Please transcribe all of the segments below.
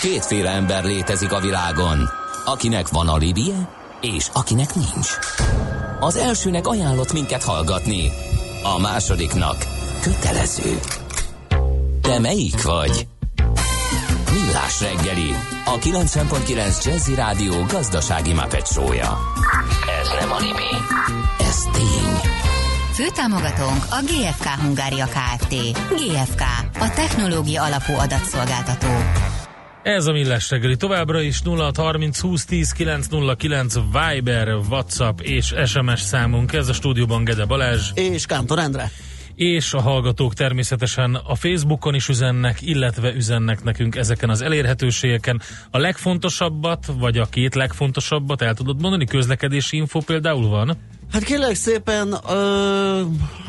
Kétféle ember létezik a világon, akinek van alibije, és akinek nincs. Az elsőnek ajánlott minket hallgatni, a másodiknak kötelező. Te melyik vagy? Millás reggeli, a 90.9 Jazzy Rádió gazdasági mapetsója. Ez nem animi, ez tény. Főtámogatónk a GFK Hungária Kft. GFK, a technológia alapú adatszolgáltató. Ez a Millás reggeli továbbra is 0630 20 10 909 Viber, WhatsApp és SMS számunk. Ez a stúdióban Gede Balázs. És Kántor Endre. És a hallgatók természetesen a Facebookon is üzennek, illetve üzennek nekünk ezeken az elérhetőségeken. A legfontosabbat, vagy a két legfontosabbat el tudod mondani? Közlekedési info például van? Hát kérlek szépen... Ö,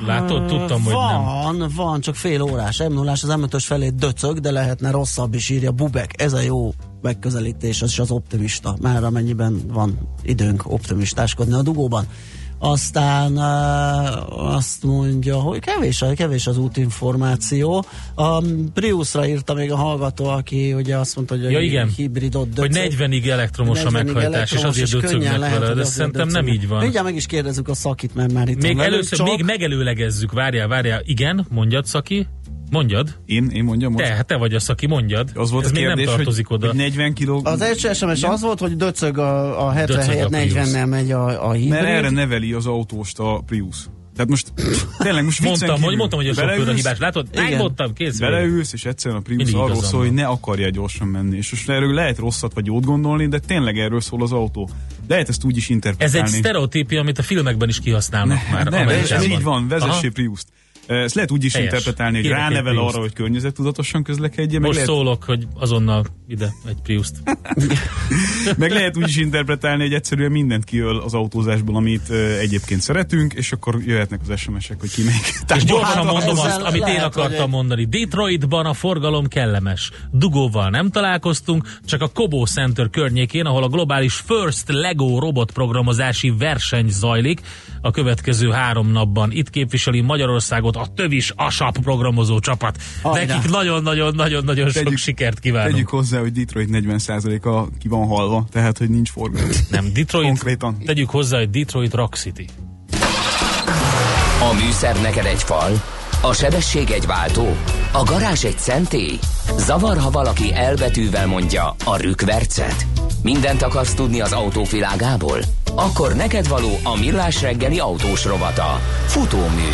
Látod? Tudtam, hogy van, nem. Van, van, csak fél órás. m 0 az m felé döcög, de lehetne rosszabb is írja Bubek. Ez a jó megközelítés, az is az optimista. Már amennyiben van időnk optimistáskodni a dugóban. Aztán azt mondja, hogy kevés, kevés az útinformáció. A Priusra írta még a hallgató, aki ugye azt mondta, hogy ja, igen. hibridot döcög. Hogy 40-ig elektromos 40 a meghajtás, és azért döcögnek vele, de szerintem nem így van. Mindjárt meg is kérdezzük a szakit, mert már itt még van először, csak... még megelőlegezzük, várjál, várjál, igen, mondjad szaki. Mondjad. Én, én mondjam most? Te, hát te vagy az, aki mondjad. Az volt Ez a kérdés, még nem tartozik hogy, oda. Hogy 40 kiló... Az első SMS az volt, hogy döcög a, a 70 Döcög helyett a Prius. 40-nel megy a, a hibrid. Mert erre neveli az autóst a Prius. Tehát most tényleg most Mondtam, hogy kívül mondtam, hogy a sofőr a hibás. Látod? Megmondtam, kész. Beleülsz, és egyszerűen a Prius arról szól, hogy ne akarja gyorsan menni. És most erről lehet rosszat vagy jót gondolni, de tényleg erről szól az autó. Lehet ezt úgy is Ez interpretálni. egy sztereotípia, amit a filmekben is kihasználnak már. nem, ez, ez így van, vezessé. Prius-t. Ezt lehet úgy is Helyes. interpretálni, hogy Kérek egy ránevel arra, hogy környezettudatosan közlekedje, meg Most lehet, szólok, hogy azonnal ide egy Priust. meg lehet úgy is interpretálni, hogy egyszerűen mindent kiöl az autózásból, amit egyébként szeretünk, és akkor jöhetnek az SMS-ek, hogy ki még. És gyorsan hát, mondom azt, amit én lehet, hogy akartam egy- mondani. Detroitban a forgalom kellemes. Dugóval nem találkoztunk, csak a Kobo Center környékén, ahol a globális First Lego robotprogramozási verseny zajlik a következő három napban. Itt képviseli Magyarországot a Tövis Asap programozó csapat. Hajrá. Nekik nagyon-nagyon-nagyon-nagyon sok Tegyük- sikert kívánunk. Tegyük hozzá, hogy Detroit 40%-a ki van halva, tehát hogy nincs forgalom. Nem, Detroit, Konkrétan. tegyük hozzá, hogy Detroit Rock City. A műszer neked egy fal, a sebesség egy váltó, a garázs egy szentély. Zavar, ha valaki elbetűvel mondja a rükvercet. Mindent akarsz tudni az autóvilágából? Akkor neked való a millás reggeli autós rovata. Futómű.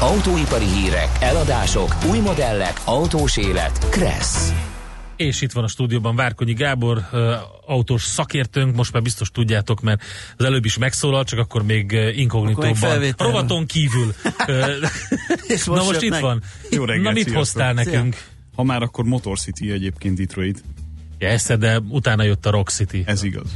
Autóipari hírek, eladások, új modellek, autós élet. Kressz. És itt van a stúdióban Várkonyi Gábor, autós szakértőnk, most már biztos tudjátok, mert az előbb is megszólalt, csak akkor még inkognitóban, rovaton kívül. És Na most itt meg. van. Jó reggelt, Na mit sziasztok. hoztál nekünk? Ha már akkor Motor City egyébként Detroit. Ja, esze, de utána jött a Rock City. Ez igaz.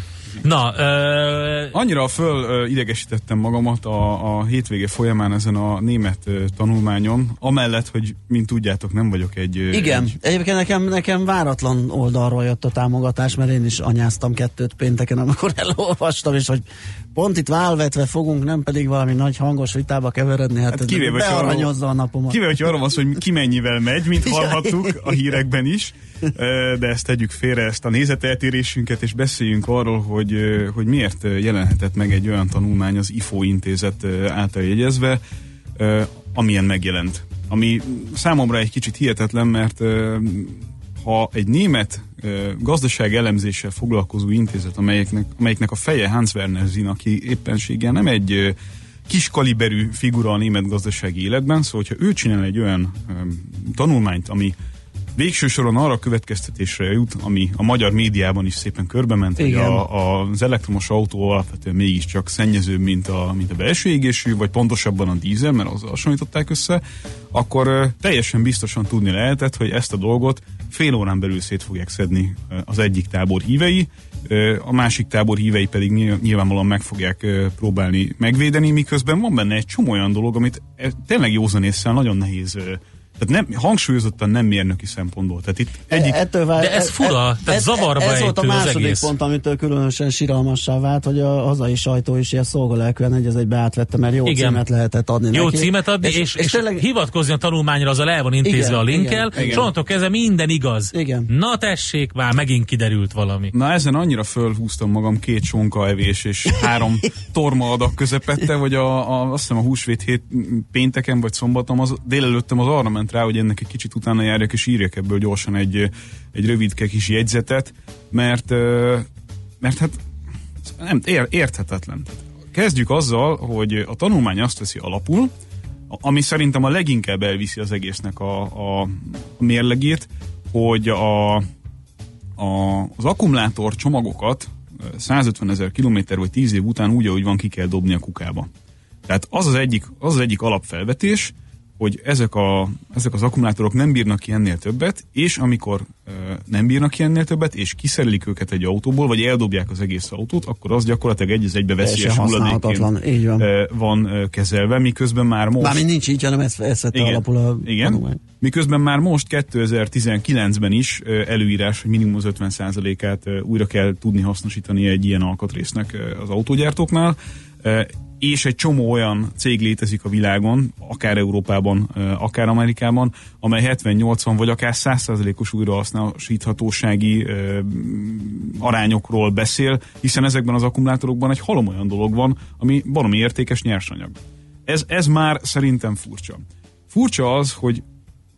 Na, ö, Annyira föl ö, idegesítettem magamat a, a hétvége folyamán ezen a német ö, tanulmányon, amellett, hogy mint tudjátok, nem vagyok egy... ö, Igen, Egy, egyébként nekem, nekem váratlan oldalról jött a támogatás, mert én is anyáztam kettőt pénteken, amikor elolvastam, és hogy pont itt válvetve fogunk, nem pedig valami nagy hangos vitába keveredni, hát, Hát kivéve, hogyha bearanyozza a napomat. Kivel, hogy arról van szó, hogy ki mennyivel megy, mint hallhattuk a hírekben is, de ezt tegyük félre, ezt a nézeteltérésünket, és beszéljünk arról, hogy, hogy miért jelenhetett meg egy olyan tanulmány az IFO intézet által jegyezve, amilyen megjelent. Ami számomra egy kicsit hihetetlen, mert ha egy német gazdaság elemzéssel foglalkozó intézet, amelyeknek, amelyiknek a feje Hans Werner Zinn, aki éppenséggel nem egy ö, kis kaliberű figura a német gazdasági életben, szóval hogyha ő csinál egy olyan tanulmányt, ami végső soron arra a következtetésre jut, ami a magyar médiában is szépen körbement, hogy Igen. a, a, az elektromos autó alapvetően mégiscsak szennyezőbb, mint a, mint a belső égésű, vagy pontosabban a dízel, mert azzal hasonlították össze, akkor teljesen biztosan tudni lehetett, hogy ezt a dolgot fél órán belül szét fogják szedni az egyik tábor hívei, a másik tábor hívei pedig nyilv- nyilvánvalóan meg fogják próbálni megvédeni, miközben van benne egy csomó olyan dolog, amit ö, tényleg józanésszel nagyon nehéz Tehát nem, hangsúlyozottan nem mérnöki szempontból. Tehát itt egyik... E, ettől vár, De ez fura, tehát zavarba Ez volt a az második egész. pont, amitől különösen siralmassá vált, hogy a hazai sajtó is ilyen szolgalelkűen egy az egybe átvette, mert jó Igen. címet lehetett adni Jó neki. címet adni, és, és, és, tényleg, hivatkozni a tanulmányra, az a le van intézve Igen, a linkkel, igen, és onnantól kezdve minden igaz. Igen. Na tessék, már megint kiderült valami. Na ezen annyira fölhúztam magam két sonka evés és három torma adag közepette, hogy a, a, azt hiszem a húsvét hét pénteken vagy szombaton az, délelőttem az arra ment rá, hogy ennek egy kicsit utána járjak és írjak ebből gyorsan egy, egy rövidke kis jegyzetet, mert, mert hát nem, ér, érthetetlen. Kezdjük azzal, hogy a tanulmány azt veszi alapul, ami szerintem a leginkább elviszi az egésznek a, a, a mérlegét, hogy a, a, az akkumulátor csomagokat ö, 150 ezer kilométer vagy 10 év után úgy, ahogy van, ki kell dobni a kukába. Tehát az az egyik, az az egyik alapfelvetés, hogy ezek, a, ezek az akkumulátorok nem bírnak ki ennél többet, és amikor ö, nem bírnak ki ennél többet, és kiszerelik őket egy autóból, vagy eldobják az egész autót, akkor az gyakorlatilag egy az egybe veszélyes hulladékként van. ö, van ö, kezelve, miközben már most... Mármint nincs így, hanem ezt, ezt vette alapul a Igen. tanulmány. Miközben már most 2019-ben is ö, előírás, hogy minimum az 50%-át ö, újra kell tudni hasznosítani egy ilyen alkatrésznek ö, az autógyártóknál. És egy csomó olyan cég létezik a világon, akár Európában, akár Amerikában, amely 70-80 vagy akár 100%-os újrahasznosíthatósági arányokról beszél, hiszen ezekben az akkumulátorokban egy halom olyan dolog van, ami valami értékes nyersanyag. Ez, ez már szerintem furcsa. Furcsa az, hogy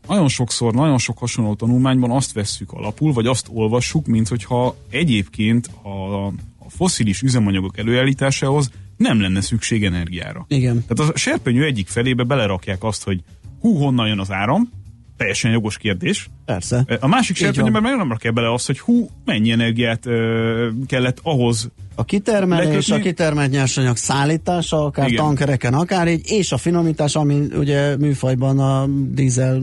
nagyon sokszor, nagyon sok hasonló tanulmányban azt vesszük alapul, vagy azt olvassuk, mint hogyha egyébként a, a foszilis üzemanyagok előállításához nem lenne szükség energiára. Igen. Tehát a serpenyő egyik felébe belerakják azt, hogy hú, honnan jön az áram, teljesen jogos kérdés. Persze. A másik serpenyőben meg nem rakják bele azt, hogy hú, mennyi energiát ö, kellett ahhoz A kitermelés, Lekötni- a kitermelt nyersanyag szállítása, akár Igen. Tankereken, akár így, és a finomítás, ami ugye műfajban a dízel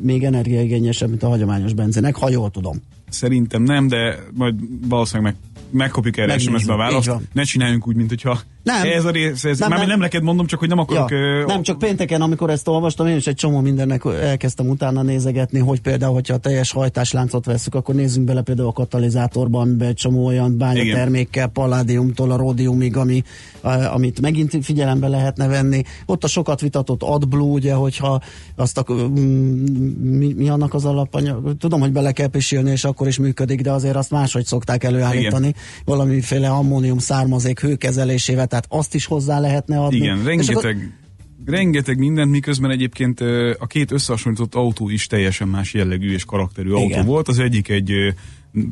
még energiaigényesebb, mint a hagyományos benzinek, ha jól tudom. Szerintem nem, de majd valószínűleg meg, megkapjuk erre SMS-be a választ. Ne csináljunk úgy, mint hogyha Nem. ez a rész, ez, Nem, nem, nem, nem. neked mondom, csak hogy nem akarok... Ja, ö, nem, csak pénteken, amikor ezt olvastam, én is egy csomó mindennek elkezdtem utána nézegetni, hogy például, hogyha a teljes hajtásláncot veszük, akkor nézzünk bele például a katalizátorban, amiben egy csomó olyan bányatermékkel, palládiumtól a ródiumig, ami, amit megint figyelembe lehetne venni. Ott a sokat vitatott AdBlue, ugye, hogyha azt a, mm, mi, mi annak az alapanyag, tudom, hogy bele kell pisilni, és akkor is működik, de azért azt máshogy szokták előállítani, valamiféle ammónium származék hőkezelésével, tehát azt is hozzá lehetne adni. Igen, rengeteg, akkor- rengeteg mindent, miközben egyébként a két összehasonlított autó is teljesen más jellegű és karakterű Igen. autó volt. Az egyik egy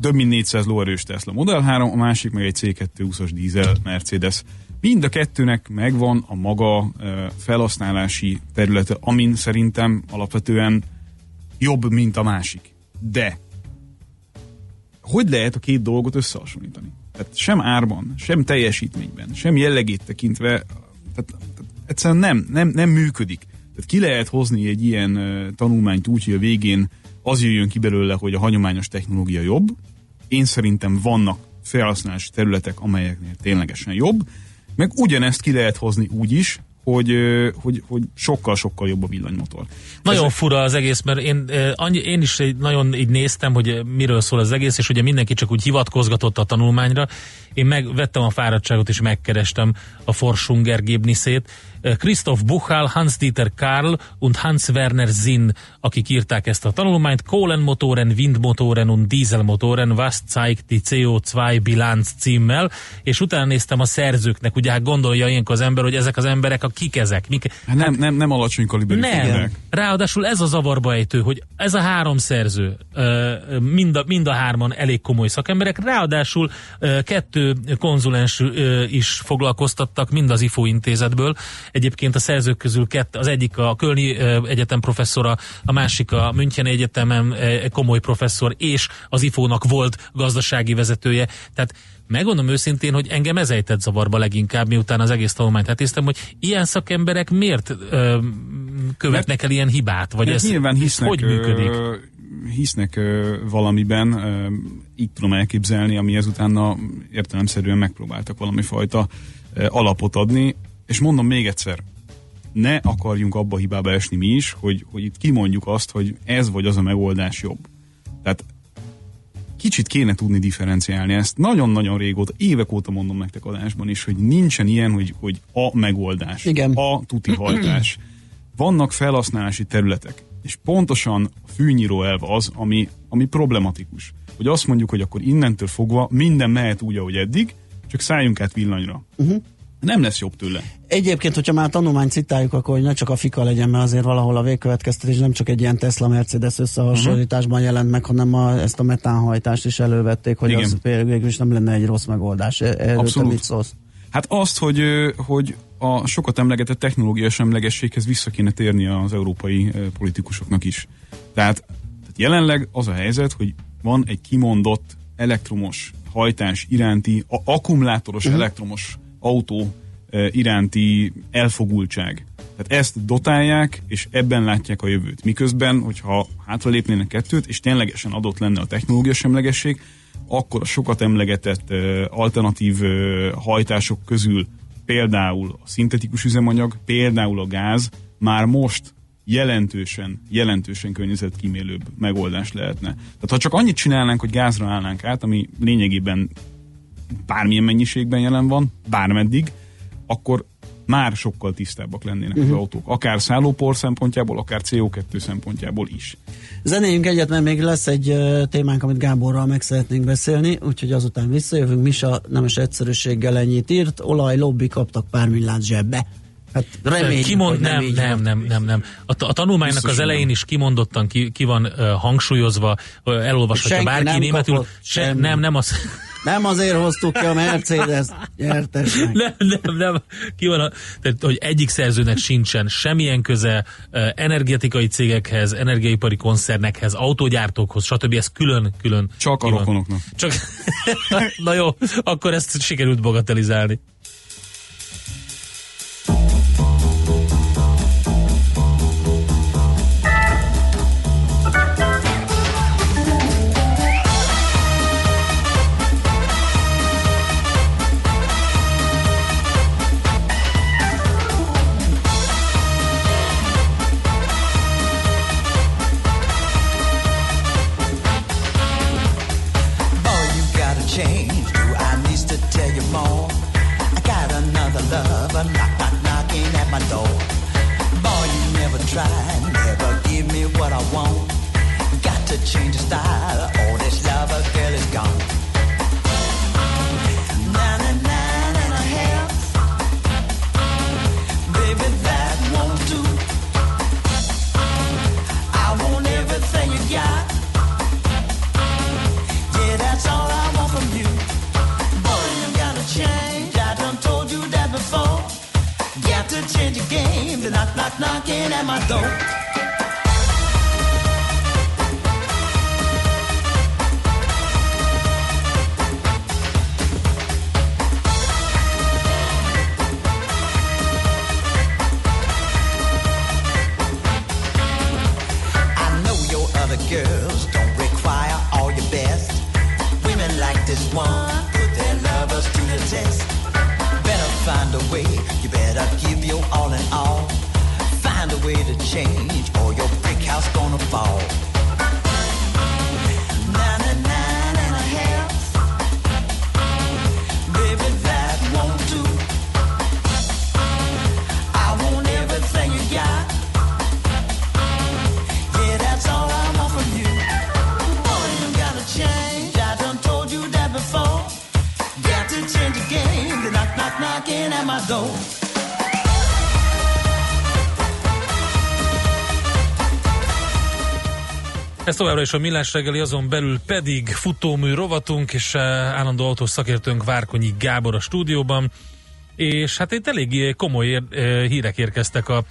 több mint 400 lóerős Tesla Model 3, a másik meg egy C220-as dízel Mercedes. Mind a kettőnek megvan a maga felhasználási területe, amin szerintem alapvetően jobb, mint a másik. De hogy lehet a két dolgot összehasonlítani? Tehát sem árban, sem teljesítményben, sem jellegét tekintve, tehát, tehát egyszerűen nem, nem, nem működik. Tehát ki lehet hozni egy ilyen tanulmányt úgy, hogy a végén az jöjjön ki belőle, hogy a hagyományos technológia jobb. Én szerintem vannak felhasználási területek, amelyeknél ténylegesen jobb, meg ugyanezt ki lehet hozni úgy is, hogy, hogy, hogy sokkal-sokkal jobb a villanymotor. Nagyon Ez- fura az egész, mert én, annyi, én is nagyon így néztem, hogy miről szól az egész, és ugye mindenki csak úgy hivatkozgatott a tanulmányra. Én megvettem a fáradtságot, és megkerestem a Forschung Ergebnisét. Eh, Christoph Buchal, Hans-Dieter Karl und Hans-Werner Zinn, akik írták ezt a tanulmányt. Kohlenmotoren, Windmotoren und Dieselmotoren, was zeigt die CO2 Bilanz címmel, és utána néztem a szerzőknek, ugye hát gondolja ilyenkor az ember, hogy ezek az emberek, a kik ezek, mik, Hát nem, nem, nem alacsony kaliberű nem. fegyverek. Ráadásul ez a zavarba ejtő, hogy ez a három szerző, ö, mind a, mind a hárman elég komoly szakemberek, ráadásul ö, kettő konzulens is foglalkoztattak, mind az IFO intézetből. Egyébként a szerzők közül kett, az egyik a Kölni Egyetem professzora, a másik a München Egyetemen komoly professzor, és az IFO-nak volt gazdasági vezetője. Tehát Megmondom őszintén, hogy engem ez ejtett zavarba leginkább, miután az egész tanulmányt hetéztem, hogy ilyen szakemberek miért ö, követnek el ilyen hibát? Vagy Mert ez, nyilván hisznek, hogy működik? Ö, hisznek ö, valamiben, ö, így tudom elképzelni, ami ezután értelemszerűen megpróbáltak valami fajta ö, alapot adni, és mondom még egyszer, ne akarjunk abba a hibába esni mi is, hogy, hogy itt kimondjuk azt, hogy ez vagy az a megoldás jobb. Tehát kicsit kéne tudni differenciálni ezt. Nagyon-nagyon régóta, évek óta mondom nektek adásban is, hogy nincsen ilyen, hogy, hogy a megoldás, Igen. a tuti hajtás. Vannak felhasználási területek, és pontosan a fűnyíró elv az, ami, ami problematikus. Hogy azt mondjuk, hogy akkor innentől fogva minden mehet úgy, ahogy eddig, csak szálljunk át villanyra. Uh-huh. Nem lesz jobb tőle. Egyébként, hogyha már tanulmányt citáljuk, akkor hogy ne csak a fika legyen, mert azért valahol a végkövetkeztetés nem csak egy ilyen Tesla-Mercedes összehasonlításban jelent meg, hanem a, ezt a metánhajtást is elővették, hogy Igen. az végül is nem lenne egy rossz megoldás. E- Erről Abszolút. mit szólsz? Hát azt, hogy, hogy a sokat emlegetett technológiai semlegességhez vissza kéne térni az európai politikusoknak is. Tehát, tehát jelenleg az a helyzet, hogy van egy kimondott elektromos hajtás iránti, a, akkumulátoros uh-huh. elektromos autó iránti elfogultság. Tehát ezt dotálják, és ebben látják a jövőt. Miközben, hogyha hátra lépnének kettőt, és ténylegesen adott lenne a technológia semlegesség, akkor a sokat emlegetett alternatív hajtások közül például a szintetikus üzemanyag, például a gáz már most jelentősen, jelentősen környezetkímélőbb megoldás lehetne. Tehát ha csak annyit csinálnánk, hogy gázra állnánk át, ami lényegében bármilyen mennyiségben jelen van, bármeddig, akkor már sokkal tisztábbak lennének uh-huh. az autók. Akár szállópor szempontjából, akár CO2 szempontjából is. Zenéjünk egyet, mert még lesz egy témánk, amit Gáborral meg szeretnénk beszélni, úgyhogy azután visszajövünk. Misa nemes egyszerűséggel ennyit írt, olaj, lobby kaptak pár milliárd zsebbe. Hát reméljük, Kimond, nem, nem, nem, nem, nem, nem. A, a tanulmánynak Biztos, az elején nem. is kimondottan ki, ki van uh, hangsúlyozva, uh, elolvashatja Senki bárki nem németül. Se, nem, nem az. Nem azért hoztuk ki a Mercedes nyertesnek. Nem, nem, nem. Ki van a, tehát, hogy egyik szerzőnek sincsen semmilyen köze uh, energetikai cégekhez, energiaipari koncernekhez, autógyártókhoz, stb. Ez külön, külön. Csak a rokonoknak. Csak, na jó, akkor ezt sikerült bagatelizálni. Girls don't require all your best. Women like this one put their lovers to the test. Better find a way, you better give your all in all. Find a way to change, or your brick house gonna fall. My door. Ez továbbra is a Millás reggeli, azon belül pedig futómű rovatunk, és eh, állandó autós szakértőnk Várkonyi Gábor a stúdióban. És hát itt elég komoly ér, eh, hírek érkeztek a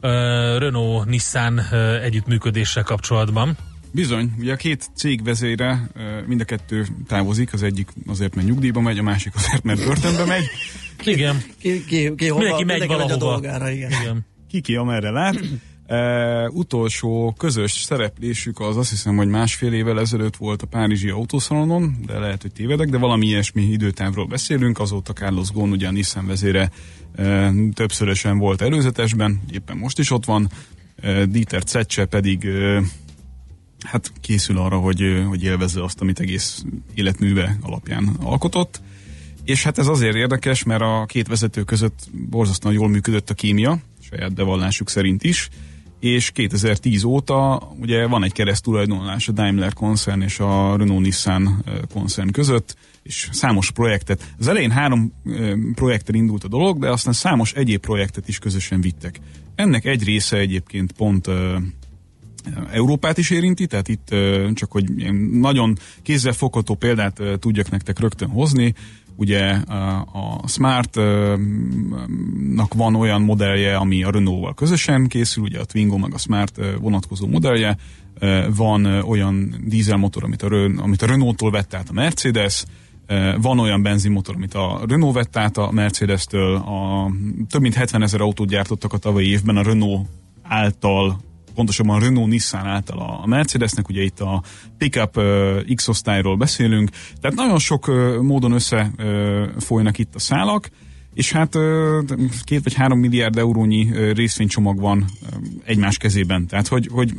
eh, Renault-Nissan eh, együttműködéssel kapcsolatban. Bizony, ugye a két cég vezére mind a kettő távozik, az egyik azért, mert nyugdíjba megy, a másik azért, mert börtönbe megy. Igen, Ki, ki, ki hova, mindenki megy a valahova. dolgára, igen. Igen. Ki ki amerre lát. E, utolsó közös szereplésük az azt hiszem, hogy másfél évvel ezelőtt volt a Párizsi autószalonon, de lehet, hogy tévedek, de valami ilyesmi időtávról beszélünk. Azóta Carlos Ghosn, ugye a Nissan vezére e, többszörösen volt előzetesben, éppen most is ott van. E, Dieter Zetsche pedig e, hát készül arra, hogy, hogy élvezze azt, amit egész életműve alapján alkotott. És hát ez azért érdekes, mert a két vezető között borzasztóan jól működött a kémia, saját bevallásuk szerint is, és 2010 óta ugye van egy keresztulajdonlás a Daimler koncern és a Renault-Nissan koncern között, és számos projektet. Az elején három projekten indult a dolog, de aztán számos egyéb projektet is közösen vittek. Ennek egy része egyébként pont Európát is érinti, tehát itt csak, hogy nagyon kézzelfogható példát tudjak nektek rögtön hozni, ugye a Smart-nak van olyan modellje, ami a Renault-val közösen készül, ugye a Twingo meg a Smart vonatkozó modellje, van olyan dízelmotor, amit a, amit a Renault-tól vett át a Mercedes, van olyan benzinmotor, amit a Renault vett át a Mercedes-től, a, több mint 70 ezer autót gyártottak a tavalyi évben a Renault által pontosabban a Renault Nissan által a Mercedesnek, ugye itt a pickup X-osztályról beszélünk, tehát nagyon sok módon összefolynak itt a szálak, és hát két vagy három milliárd eurónyi részvénycsomag van egymás kezében. Tehát, hogy, hogy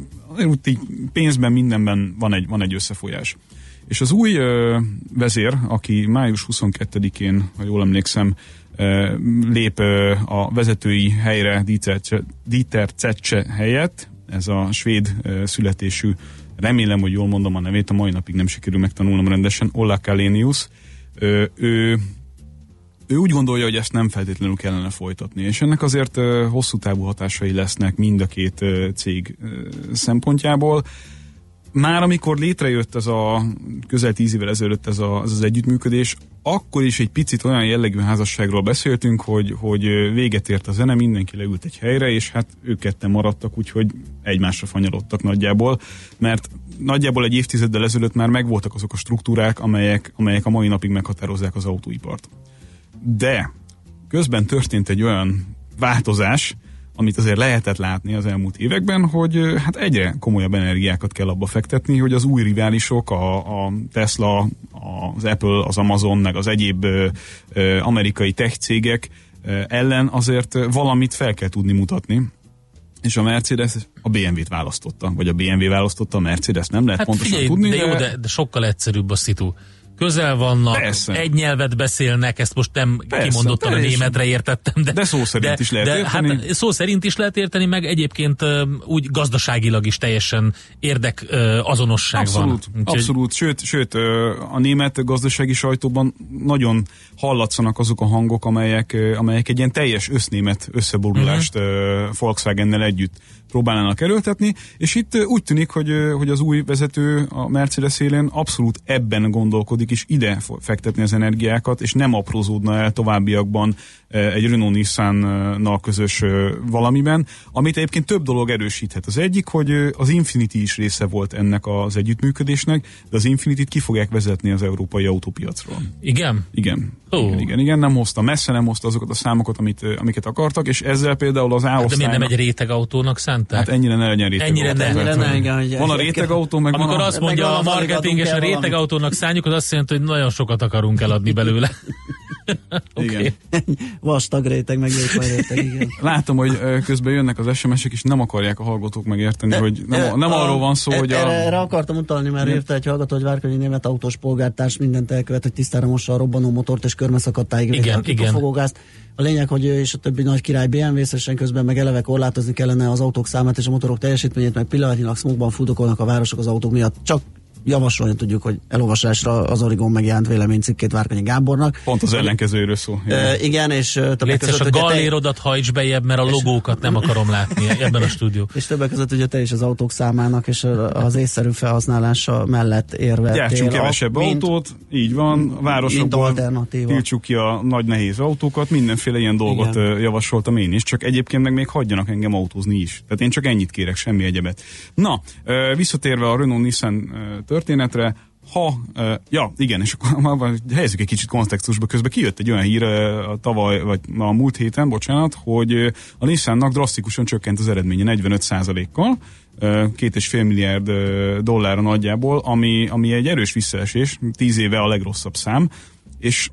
úgy pénzben, mindenben van egy, van egy összefolyás. És az új vezér, aki május 22-én, ha jól emlékszem, lép a vezetői helyre Dieter Zetsche helyett, ez a svéd születésű, remélem, hogy jól mondom a nevét, a mai napig nem sikerül megtanulnom rendesen, Ola Kalenius, ő, ő, ő úgy gondolja, hogy ezt nem feltétlenül kellene folytatni, és ennek azért hosszú távú hatásai lesznek mind a két cég szempontjából már amikor létrejött ez a közel tíz évvel ezelőtt ez, a, ez az együttműködés, akkor is egy picit olyan jellegű házasságról beszéltünk, hogy, hogy véget ért a zene, mindenki leült egy helyre, és hát ők ketten maradtak, úgyhogy egymásra fanyalodtak nagyjából, mert nagyjából egy évtizeddel ezelőtt már megvoltak azok a struktúrák, amelyek, amelyek a mai napig meghatározzák az autóipart. De közben történt egy olyan változás, amit azért lehetett látni az elmúlt években, hogy hát egyre komolyabb energiákat kell abba fektetni, hogy az új riválisok, a, a Tesla, az Apple, az Amazon, meg az egyéb ö, ö, amerikai tech cégek ellen azért valamit fel kell tudni mutatni. És a Mercedes a BMW-t választotta, vagy a BMW választotta a Mercedes, nem lehet hát pontosan figyelj, tudni. De, de... jó, de, de sokkal egyszerűbb a szitu közel vannak, Persze. egy nyelvet beszélnek, ezt most nem Persze, kimondottan teljesen. a németre értettem. De, de szó szerint de, is lehet de, érteni. Hát, szó szerint is lehet érteni, meg egyébként úgy gazdaságilag is teljesen érdek azonosság abszolút, van. Úgyhogy... Abszolút, sőt, sőt a német gazdasági sajtóban nagyon hallatszanak azok a hangok, amelyek, amelyek egy ilyen teljes össznémet összeborulást uh-huh. Volkswagennel együtt próbálnának erőltetni, és itt úgy tűnik, hogy, hogy az új vezető a Mercedes élén abszolút ebben gondolkodik, és ide fektetni az energiákat, és nem aprózódna el továbbiakban egy Renault Nissan-nal közös valamiben, amit egyébként több dolog erősíthet. Az egyik, hogy az Infinity is része volt ennek az együttműködésnek, de az Infinity-t ki fogják vezetni az európai autópiacról. Igen? Igen. Oh. Igen, igen, igen, nem hozta, messze nem hozta azokat a számokat, amit, amiket akartak, és ezzel például az A-osztálynak... Hát de miért nem egy rétegautónak szánták? Hát ennyire ne legyen rétegautó. Ennyire ne, ennyire ne, igen, hogy Van a rétegautó, meg Amikor van a... azt mondja a marketing és a rétegautónak szánjuk, az azt jelenti, hogy nagyon sokat akarunk eladni belőle. Igen. Vastag réteg, meg réteg, igen. Látom, hogy közben jönnek az SMS-ek, és nem akarják a hallgatók megérteni, de, hogy nem, nem a, arról van szó, e, hogy a... Erre, akartam utalni, mert írta egy hallgató, hogy Várkonyi német autós polgártárs mindent elkövet, hogy tisztára mossa a robbanó motort, és körmeszakadtáig igen, igen. a fogogázt. A lényeg, hogy és a többi nagy király BMW szesen közben meg eleve korlátozni kellene az autók számát és a motorok teljesítményét, meg pillanatnyilag smogban fudokolnak a városok az autók miatt. Csak javasolni tudjuk, hogy elolvasásra az Origon megjelent véleménycikkét Várkanyi Gábornak. Pont az ellenkezőről szó. E, igen, és többek között... a gallérodat te... hajts bejebb, mert a logókat nem akarom látni ebben a stúdió. És többek között ugye te is az autók számának és az észszerű felhasználása mellett érve. Gyártsunk kevesebb mint, autót, így van, a városokból tiltsuk ki a nagy nehéz autókat, mindenféle ilyen dolgot igen. javasoltam én is, csak egyébként meg még hagyjanak engem autózni is. Tehát én csak ennyit kérek, semmi egyebet. Na, visszatérve a Renault Nissan történetre, ha, uh, ja, igen, és akkor helyezzük egy kicsit kontextusba, közben kijött egy olyan hír uh, a tavaly, vagy a múlt héten, bocsánat, hogy uh, a Nissannak drasztikusan csökkent az eredménye 45%-kal, két és fél milliárd dollárra nagyjából, ami, ami egy erős visszaesés, tíz éve a legrosszabb szám, és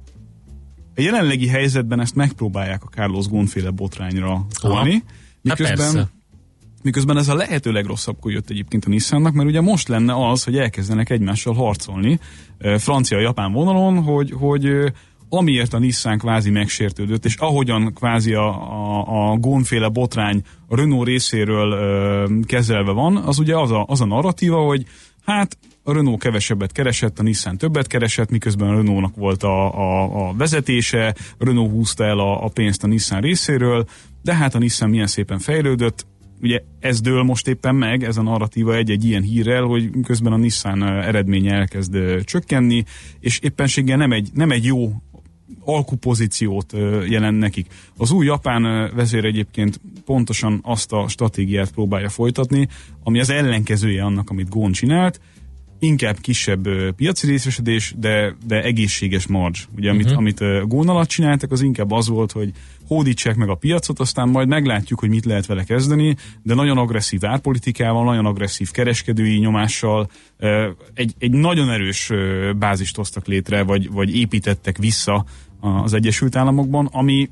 a jelenlegi helyzetben ezt megpróbálják a Carlos Gonféle botrányra tolni, Hát miközben. Miközben ez a lehető legrosszabbkor jött egyébként a Nissannak, mert ugye most lenne az, hogy elkezdenek egymással harcolni francia-japán vonalon, hogy, hogy amiért a Nissan kvázi megsértődött, és ahogyan kvázi a, a, a Gonféle botrány a Renault részéről ö, kezelve van, az ugye az a, az a narratíva, hogy hát a Renault kevesebbet keresett, a Nissan többet keresett, miközben a Renault-nak volt a, a, a vezetése, Renault húzta el a, a pénzt a Nissan részéről, de hát a Nissan milyen szépen fejlődött, ugye ez dől most éppen meg, ez a narratíva egy-egy ilyen hírrel, hogy közben a Nissan eredménye elkezd csökkenni, és éppenséggel nem egy, nem egy jó alkupozíciót jelent nekik. Az új japán vezér egyébként pontosan azt a stratégiát próbálja folytatni, ami az ellenkezője annak, amit Gón csinált, inkább kisebb piaci részesedés, de, de egészséges marzs. Ugye, amit, uh-huh. amit ö, Gón alatt csináltak, az inkább az volt, hogy hódítsák meg a piacot, aztán majd meglátjuk, hogy mit lehet vele kezdeni, de nagyon agresszív árpolitikával, nagyon agresszív kereskedői nyomással egy, egy nagyon erős bázist hoztak létre, vagy, vagy építettek vissza az Egyesült Államokban, ami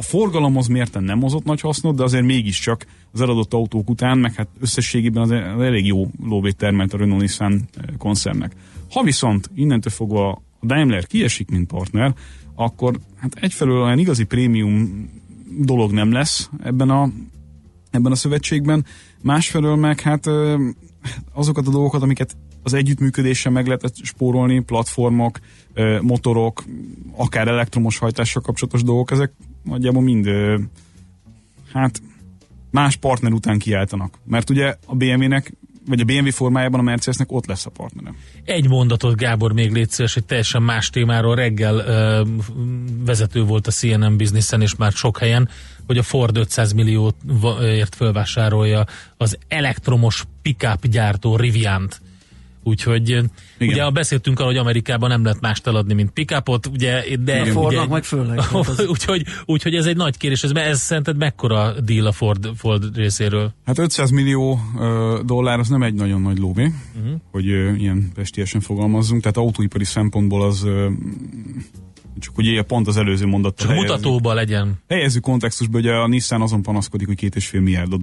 a forgalomhoz mérten nem hozott nagy hasznot, de azért mégiscsak az eladott autók után, meg hát összességében az az elég jó lóvét termelt a Renault Nissan eh, koncernnek. Ha viszont innentől fogva a Daimler kiesik, mint partner, akkor hát egyfelől olyan igazi prémium dolog nem lesz ebben a, ebben a szövetségben, másfelől meg hát ö, azokat a dolgokat, amiket az együttműködéssel meg lehetett spórolni, platformok, ö, motorok, akár elektromos hajtással kapcsolatos dolgok, ezek nagyjából mind hát más partner után kiáltanak. Mert ugye a BMW-nek, vagy a BMW formájában a Mercedesnek ott lesz a partnerem. Egy mondatot, Gábor, még légy szíves, egy teljesen más témáról. Reggel ö, vezető volt a CNN Businessen, és már sok helyen, hogy a Ford 500 millióért fölvásárolja az elektromos pickup gyártó Riviant. Úgyhogy Igen. ugye beszéltünk arról, hogy Amerikában nem lehet mást eladni, mint pickupot, ugye, de A Fordnak ugye, meg főleg. Úgyhogy, úgyhogy ez egy nagy kérdés. Ez, ez szerinted mekkora deal a Ford, Ford részéről? Hát 500 millió ö, dollár az nem egy nagyon nagy lóvé, uh-huh. hogy ö, ilyen pestiesen fogalmazzunk, tehát autóipari szempontból az ö, csak hogy ilyen pont az előző mondattal Csak helyezzük. mutatóba legyen. Helyezzük kontextusba, hogy a Nissan azon panaszkodik, hogy két és fél milliárdot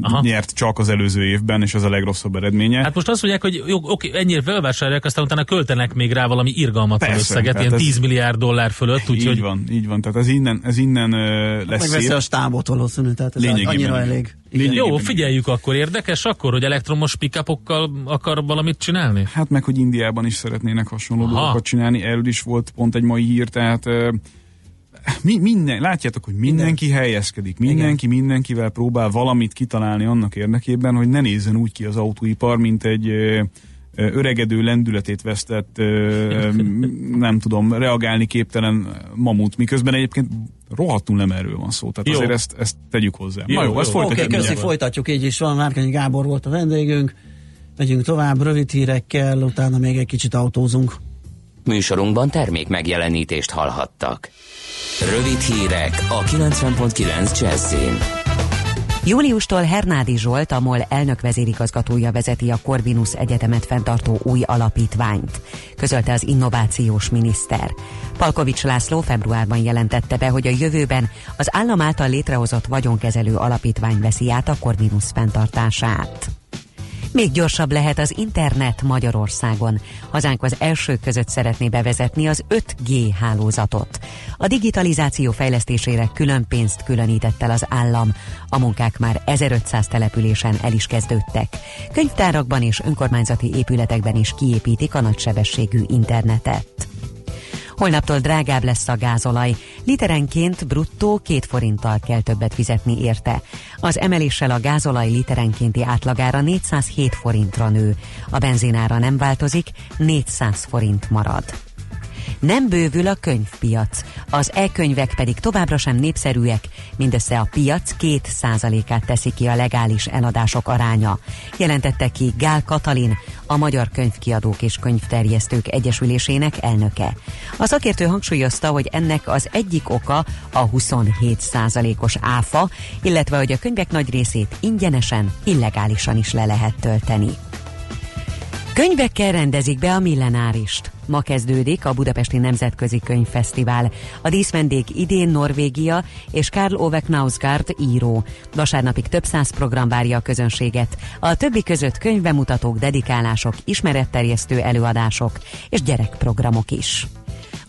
Aha. Nyert csak az előző évben, és ez a legrosszabb eredménye. Hát most azt mondják, hogy jó, oké, ennyire felvásárolják, aztán utána költenek még rá valami irgalmatlan Persze, összeget, ilyen ez- 10 milliárd dollár fölött, így úgyhogy van, így van. Tehát ez innen, ez innen ö, lesz Megveszi a stábot valószínűleg, tehát ez Lényegében annyira igen. elég. Lényegében Jó, igen. figyeljük akkor. Érdekes akkor, hogy elektromos pickupokkal akar valamit csinálni? Hát meg, hogy Indiában is szeretnének hasonló Aha. dolgokat csinálni, erről is volt pont egy mai hír, tehát mi, minden, látjátok, hogy mindenki helyezkedik, mindenki mindenkivel próbál valamit kitalálni annak érdekében, hogy ne nézzen úgy ki az autóipar, mint egy öregedő lendületét vesztett, nem tudom, reagálni képtelen mamut, miközben egyébként rohadtul nem erről van szó. Tehát Jó. azért ezt, ezt tegyük hozzá. Jó, Na jó, jó. ezt Oké, folytatjuk. okay, köszi, folytatjuk, így is van. Márkanyi Gábor volt a vendégünk. Megyünk tovább, rövid hírekkel, utána még egy kicsit autózunk. Műsorunkban termék megjelenítést hallhattak. Rövid hírek a 90.9 Jazzin. Júliustól Hernádi Zsolt, a MOL elnök vezérigazgatója vezeti a Corvinus Egyetemet fenntartó új alapítványt, közölte az innovációs miniszter. Palkovics László februárban jelentette be, hogy a jövőben az állam által létrehozott vagyonkezelő alapítvány veszi át a Corvinus fenntartását. Még gyorsabb lehet az internet Magyarországon. Hazánk az elsők között szeretné bevezetni az 5G hálózatot. A digitalizáció fejlesztésére külön pénzt különített el az állam. A munkák már 1500 településen el is kezdődtek. Könyvtárakban és önkormányzati épületekben is kiépítik a nagysebességű internetet. Holnaptól drágább lesz a gázolaj. Literenként bruttó két forinttal kell többet fizetni érte. Az emeléssel a gázolaj literenkénti átlagára 407 forintra nő. A benzinára nem változik, 400 forint marad. Nem bővül a könyvpiac, az e-könyvek pedig továbbra sem népszerűek, mindössze a piac két százalékát teszi ki a legális eladások aránya, jelentette ki Gál Katalin, a Magyar Könyvkiadók és Könyvterjesztők Egyesülésének elnöke. A szakértő hangsúlyozta, hogy ennek az egyik oka a 27 százalékos áfa, illetve hogy a könyvek nagy részét ingyenesen, illegálisan is le lehet tölteni. Könyvekkel rendezik be a millenárist. Ma kezdődik a Budapesti Nemzetközi Könyvfesztivál. A díszvendég idén Norvégia és Karl Ove Knausgaard író. Vasárnapig több száz program várja a közönséget. A többi között könyvbemutatók, dedikálások, ismeretterjesztő előadások és gyerekprogramok is.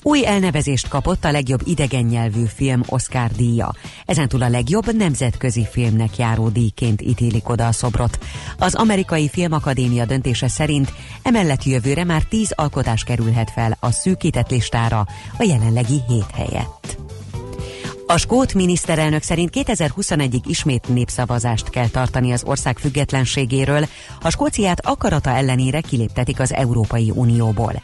Új elnevezést kapott a legjobb idegen nyelvű film Oscar díja. Ezentúl a legjobb nemzetközi filmnek járó díjként ítélik oda a szobrot. Az amerikai filmakadémia döntése szerint emellett jövőre már tíz alkotás kerülhet fel a szűkített listára a jelenlegi hét helyett. A skót miniszterelnök szerint 2021-ig ismét népszavazást kell tartani az ország függetlenségéről, ha Skóciát akarata ellenére kiléptetik az Európai Unióból.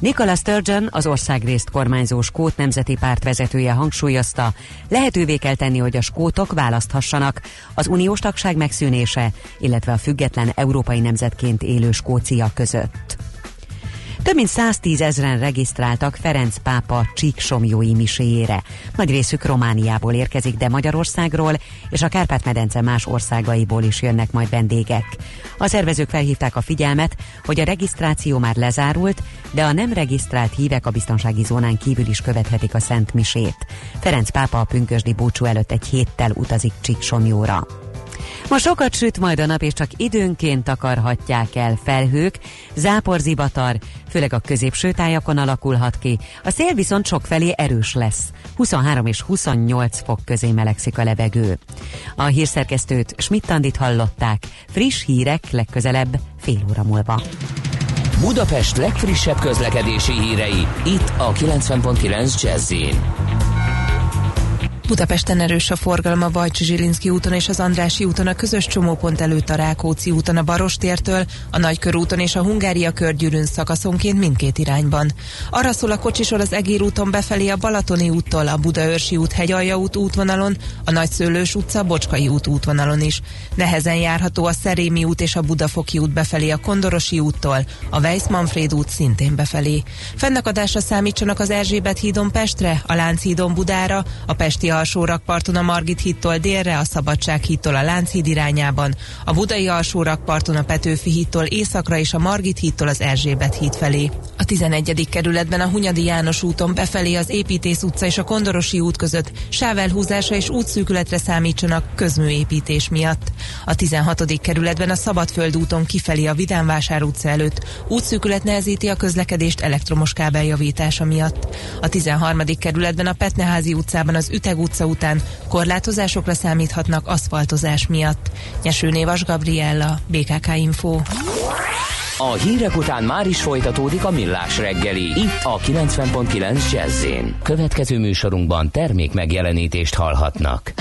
Nicola Sturgeon, az országrészt kormányzó skót nemzeti párt vezetője hangsúlyozta, lehetővé kell tenni, hogy a skótok választhassanak az uniós tagság megszűnése, illetve a független európai nemzetként élő Skócia között. Több mint 110 ezeren regisztráltak Ferenc pápa csíksomjói miséjére. Nagy részük Romániából érkezik, de Magyarországról és a Kárpát-medence más országaiból is jönnek majd vendégek. A szervezők felhívták a figyelmet, hogy a regisztráció már lezárult, de a nem regisztrált hívek a biztonsági zónán kívül is követhetik a Szent Misét. Ferenc pápa a pünkösdi búcsú előtt egy héttel utazik Csíksomjóra. Ma sokat süt majd a nap, és csak időnként takarhatják el felhők, záporzivatar, főleg a középső tájakon alakulhat ki. A szél viszont sokfelé erős lesz. 23 és 28 fok közé melegszik a levegő. A hírszerkesztőt Schmidt-Tandit hallották. Friss hírek legközelebb fél óra múlva. Budapest legfrissebb közlekedési hírei, itt a 90.9 jazz Budapesten erős a forgalma a Vajcsi Zsilinszki úton és az Andrási úton a közös csomópont előtt a Rákóczi úton a Barostértől, a Nagykörúton és a Hungária körgyűrűn szakaszonként mindkét irányban. Arra szól a kocsisor az Egér úton befelé a Balatoni úttól, a Budaörsi út Hegyalja út útvonalon, a Nagyszőlős utca Bocskai út útvonalon is. Nehezen járható a Szerémi út és a Budafoki út befelé a Kondorosi úttól, a Weiss Manfred út szintén befelé. Fennakadásra számítsanak az Erzsébet hídon Pestre, a Lánchídon Budára, a Pesti alsórakparton a Margit hídtól délre, a Szabadság hídtól a Lánchíd irányában, a Budai alsórakparton a Petőfi hídtól északra és a Margit hídtól az Erzsébet híd felé. A 11. kerületben a Hunyadi János úton befelé az Építész utca és a Kondorosi út között sávelhúzása és útszűkületre számítsanak közműépítés miatt. A 16. kerületben a Szabadföld úton kifelé a Vidánvásár utca előtt útszűkület nehezíti a közlekedést elektromos kábeljavítása miatt. A 13. kerületben a Petneházi utcában az Üteg utca után korlátozásokra számíthatnak aszfaltozás miatt. Nyeső Névas Gabriella, BKK Info. A hírek után már is folytatódik a millás reggeli. Itt a 90.9 jazz Következő műsorunkban termék megjelenítést hallhatnak.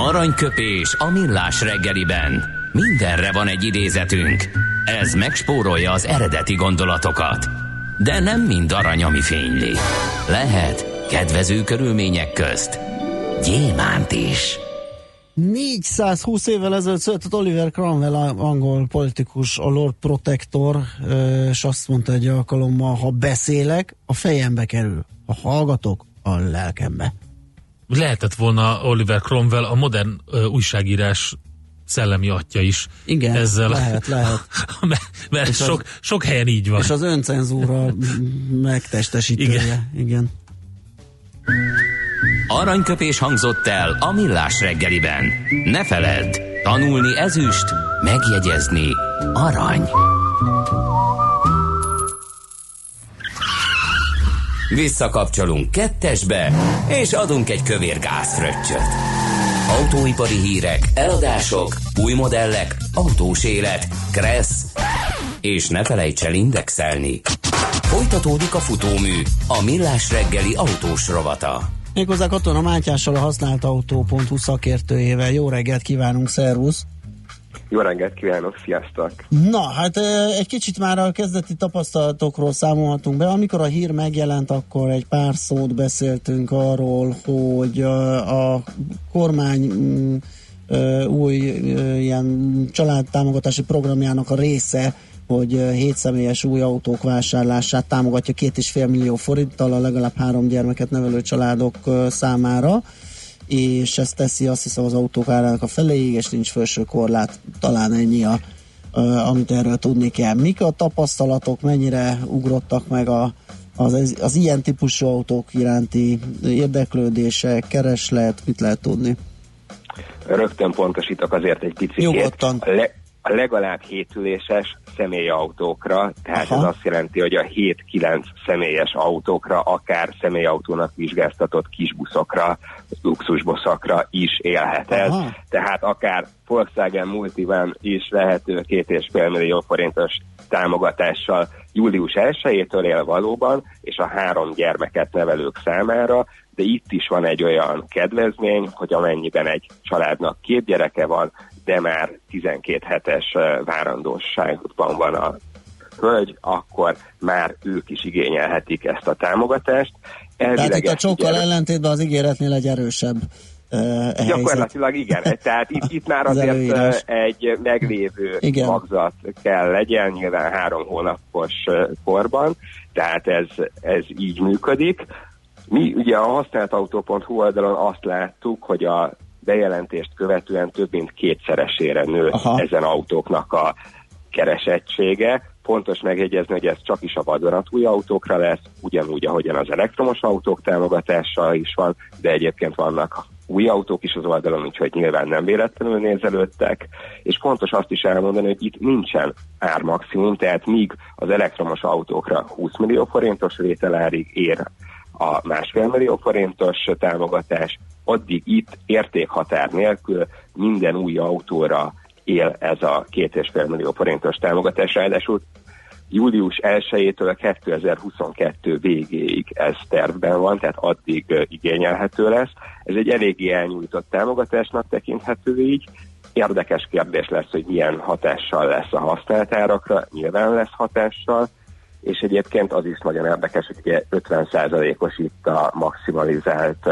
Aranyköpés a millás reggeliben. Mindenre van egy idézetünk. Ez megspórolja az eredeti gondolatokat. De nem mind arany, ami fényli. Lehet kedvező körülmények közt gyémánt is. 420 évvel ezelőtt született Oliver Cromwell, angol politikus, a Lord Protector, és azt mondta egy alkalommal, ha beszélek, a fejembe kerül. Ha hallgatok, a lelkembe. Lehetett volna Oliver Cromwell a modern ö, újságírás szellemi atya is. Igen, ezzel, lehet, lehet. mert mert És az- sok, sok helyen így van. És az öncenzúra megtestesítője. Igen. Igen. Aranyköpés hangzott el a millás reggeliben. Ne feledd, tanulni ezüst, megjegyezni arany. Visszakapcsolunk kettesbe, és adunk egy kövér gázfröccsöt. Autóipari hírek, eladások, új modellek, autós élet, kressz, és ne felejts el indexelni. Folytatódik a futómű, a millás reggeli autós rovata. Méghozzá Katona Mátyással a használt autó.hu szakértőjével. Jó reggelt kívánunk, szervusz! Jó reggelt kívánok, sziasztok! Na, hát egy kicsit már a kezdeti tapasztalatokról számolhatunk be. Amikor a hír megjelent, akkor egy pár szót beszéltünk arról, hogy a kormány mm, új ilyen családtámogatási programjának a része, hogy ö, hét személyes új autók vásárlását támogatja két és fél millió forinttal a legalább három gyermeket nevelő családok számára és ezt teszi azt hiszem az autók árának a feléig, és nincs felső korlát, talán ennyi a, amit erről tudni kell. Mik a tapasztalatok, mennyire ugrottak meg a, az, az ilyen típusú autók iránti érdeklődése, kereslet, mit lehet tudni? Rögtön pontosítok azért egy picit. Nyugodtan. A, le, a legalább hétüléses személyautókra, tehát Aha. ez azt jelenti, hogy a 7-9 személyes autókra, akár személyautónak vizsgáztatott kisbuszokra, luxusbuszokra is élhet ez. Aha. Tehát akár Volkswagen Multivan is lehető 2,5 millió forintos támogatással július 1-től él valóban, és a három gyermeket nevelők számára, de itt is van egy olyan kedvezmény, hogy amennyiben egy családnak két gyereke van, de már 12 hetes várandóságban van a hölgy, akkor már ők is igényelhetik ezt a támogatást. Tehát Elvileg itt a ugye- ellentétben az ígéretnél egy erősebb helyzet. Gyakorlatilag igen, tehát itt, itt már Az azért előírás. egy meglévő Igen. magzat kell legyen, nyilván három hónapos korban, tehát ez, ez így működik. Mi ugye a használtautó.hu oldalon azt láttuk, hogy a bejelentést követően több mint kétszeresére nő Aha. ezen autóknak a keresettsége. Fontos megjegyezni, hogy ez csak is a vadonatúj autókra lesz, ugyanúgy, ahogyan az elektromos autók támogatása is van, de egyébként vannak új autók is az oldalon, úgyhogy nyilván nem véletlenül nézelődtek, és fontos azt is elmondani, hogy itt nincsen ármaximum, tehát míg az elektromos autókra 20 millió forintos vételárig ér a másfél millió forintos támogatás, addig itt értékhatár nélkül minden új autóra él ez a két és fél millió forintos támogatás, ráadásul július 1-től 2022 végéig ez tervben van, tehát addig igényelhető lesz. Ez egy eléggé elnyújtott támogatásnak tekinthető így. Érdekes kérdés lesz, hogy milyen hatással lesz a használt árakra, nyilván lesz hatással, és egyébként az is nagyon érdekes, hogy ugye 50%-os itt a maximalizált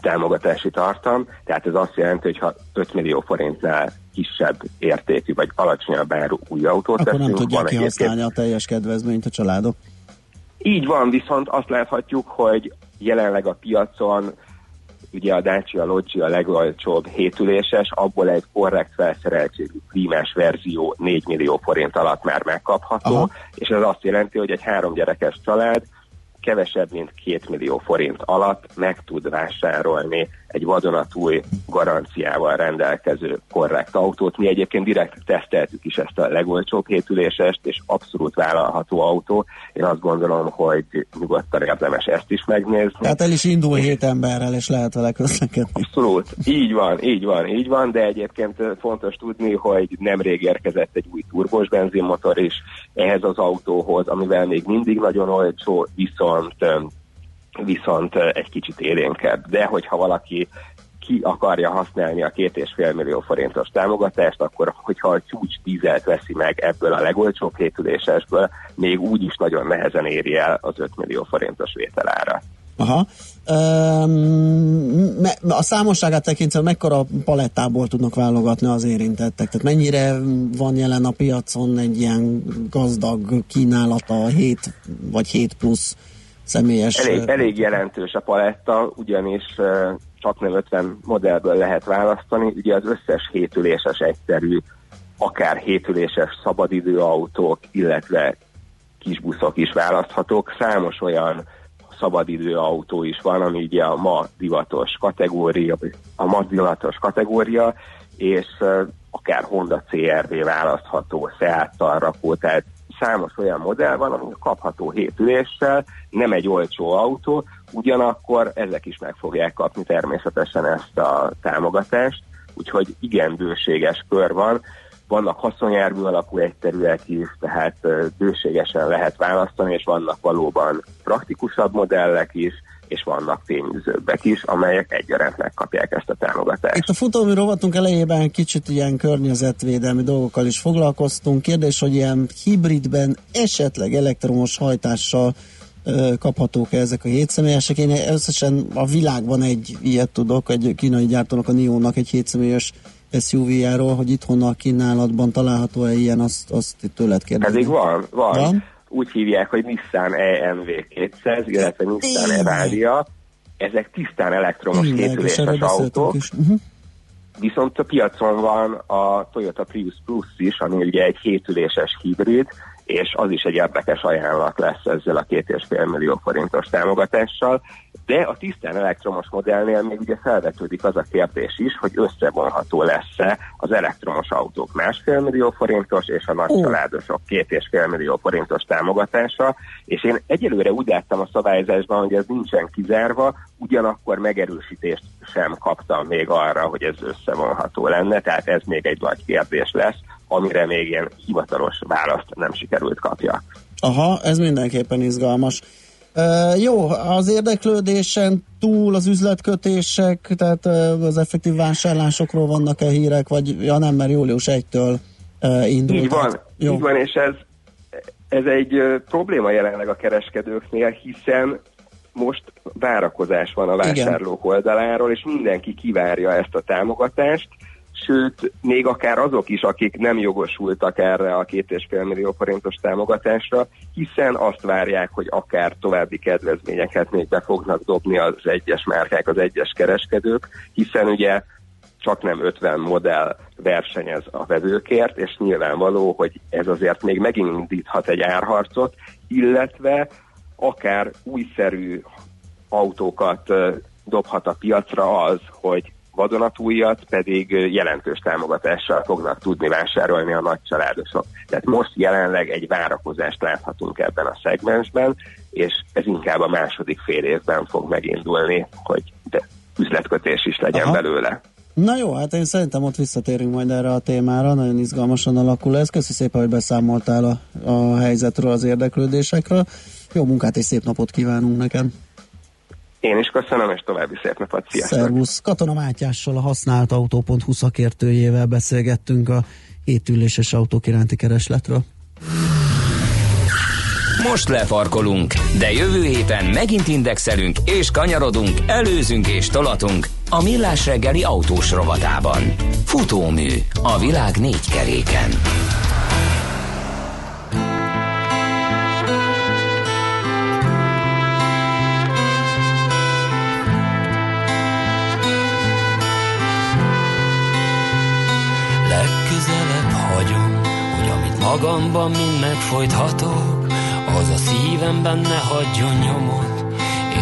támogatási tartam, tehát ez azt jelenti, hogy ha 5 millió forintnál kisebb értékű vagy alacsonyabb áru új autót Akkor nem veszünk, tudják van egyébként kihasználni a teljes kedvezményt a családok. így van, viszont azt láthatjuk, hogy jelenleg a piacon ugye a Dacia Logi a legolcsóbb hétüléses, abból egy korrekt felszereltségű klímás verzió 4 millió forint alatt már megkapható, Aha. és ez azt jelenti, hogy egy három gyerekes család kevesebb, mint 2 millió forint alatt meg tud vásárolni egy vadonatúj garanciával rendelkező korrekt autót. Mi egyébként direkt teszteltük is ezt a legolcsóbb hétülésest, és abszolút vállalható autó. Én azt gondolom, hogy nyugodtan érdemes ezt is megnézni. Tehát el is indul hét emberrel, és lehet vele közlekedni. Abszolút, így van, így van, így van, de egyébként fontos tudni, hogy nemrég érkezett egy új turbos benzinmotor is ehhez az autóhoz, amivel még mindig nagyon olcsó, viszont viszont egy kicsit élénkebb. De hogyha valaki ki akarja használni a két és fél millió forintos támogatást, akkor hogyha a csúcs dízelt veszi meg ebből a legolcsóbb hétülésesből, még úgy is nagyon nehezen éri el az 5 millió forintos vételára. Aha. Um, a számosságát tekintve mekkora palettából tudnak válogatni az érintettek? Tehát mennyire van jelen a piacon egy ilyen gazdag kínálata, 7 vagy 7 plusz személyes... Elég, elég jelentős a paletta, ugyanis csak nem 50 modellből lehet választani. Ugye az összes hétüléses egyszerű, akár hétüléses szabadidőautók, illetve kisbuszok is választhatók. Számos olyan szabadidő autó is van, ami ugye a ma divatos kategória, a ma divatos kategória, és akár Honda CRV választható, Seat rakó, tehát számos olyan modell van, ami kapható hétüléssel, nem egy olcsó autó, ugyanakkor ezek is meg fogják kapni természetesen ezt a támogatást, úgyhogy igen bőséges kör van, vannak haszonjármű alapú egyterület is, tehát bőségesen lehet választani, és vannak valóban praktikusabb modellek is, és vannak fényűzőbbek is, amelyek egyaránt megkapják ezt a támogatást. Itt a futómű rovatunk elejében kicsit ilyen környezetvédelmi dolgokkal is foglalkoztunk. Kérdés, hogy ilyen hibridben esetleg elektromos hajtással kaphatók-e ezek a hétszemélyesek. Én összesen a világban egy ilyet tudok, egy kínai gyártónak, a NIO-nak egy hétszemélyes SUV-járól, hogy itthon a kínálatban található-e ilyen, azt, azt tőled kérdezni. Pedig van, van. van? Úgy hívják, hogy Nissan ENV 200, illetve Nissan Evalia. Ezek tisztán elektromos kétüléses autók. Uh-huh. Viszont a piacon van a Toyota Prius Plus is, ami ugye egy hétüléses hibrid, és az is egy érdekes ajánlat lesz ezzel a két és fél millió forintos támogatással, de a tisztán elektromos modellnél még ugye felvetődik az a kérdés is, hogy összevonható lesz-e az elektromos autók másfél millió forintos és a nagy családosok két és fél millió forintos támogatása, és én egyelőre úgy láttam a szabályzásban, hogy ez nincsen kizárva, ugyanakkor megerősítést sem kaptam még arra, hogy ez összevonható lenne, tehát ez még egy nagy kérdés lesz, amire még ilyen hivatalos választ nem sikerült kapja. Aha, ez mindenképpen izgalmas. Uh, jó, az érdeklődésen túl az üzletkötések, tehát uh, az effektív vásárlásokról vannak-e hírek, vagy ja nem, mert július 1-től uh, indult. Így van, jó. így van, és ez, ez egy uh, probléma jelenleg a kereskedőknél, hiszen most várakozás van a vásárlók Igen. oldaláról, és mindenki kivárja ezt a támogatást, sőt, még akár azok is, akik nem jogosultak erre a két és fél millió forintos támogatásra, hiszen azt várják, hogy akár további kedvezményeket még be fognak dobni az egyes márkák, az egyes kereskedők, hiszen ugye csak nem 50 modell versenyez a vevőkért, és nyilvánvaló, hogy ez azért még megindíthat egy árharcot, illetve akár újszerű autókat dobhat a piacra az, hogy vadonatújat pedig jelentős támogatással fognak tudni vásárolni a nagy családosok. Tehát most jelenleg egy várakozást láthatunk ebben a szegmensben, és ez inkább a második fél évben fog megindulni, hogy de üzletkötés is legyen Aha. belőle. Na jó, hát én szerintem ott visszatérünk majd erre a témára, nagyon izgalmasan alakul ez. Köszi szépen, hogy beszámoltál a, a helyzetről, az érdeklődésekről. Jó munkát és szép napot kívánunk nekem! Én is köszönöm, és további szép napot. Sziasztok! Szervusz! Katona Mátyással, a használt autó.hu szakértőjével beszélgettünk a hétüléses autók iránti keresletről. Most lefarkolunk, de jövő héten megint indexelünk és kanyarodunk, előzünk és tolatunk a Millás reggeli autós rovatában. Futómű a világ négy keréken. Magamban mind megfojthatok, az a szívemben ne hagyjon nyomot,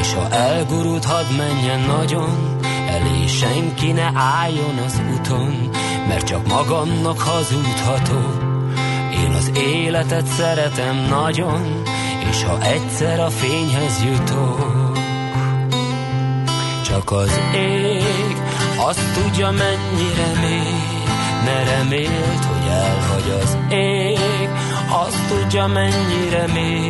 és ha elgurult, hadd menjen nagyon, elé senki ne álljon az uton, mert csak magamnak hazudhatok. Én az életet szeretem nagyon, és ha egyszer a fényhez jutok, csak az ég azt tudja mennyire még, ne remélt, hogy elhagy az ég, azt tudja mennyire még.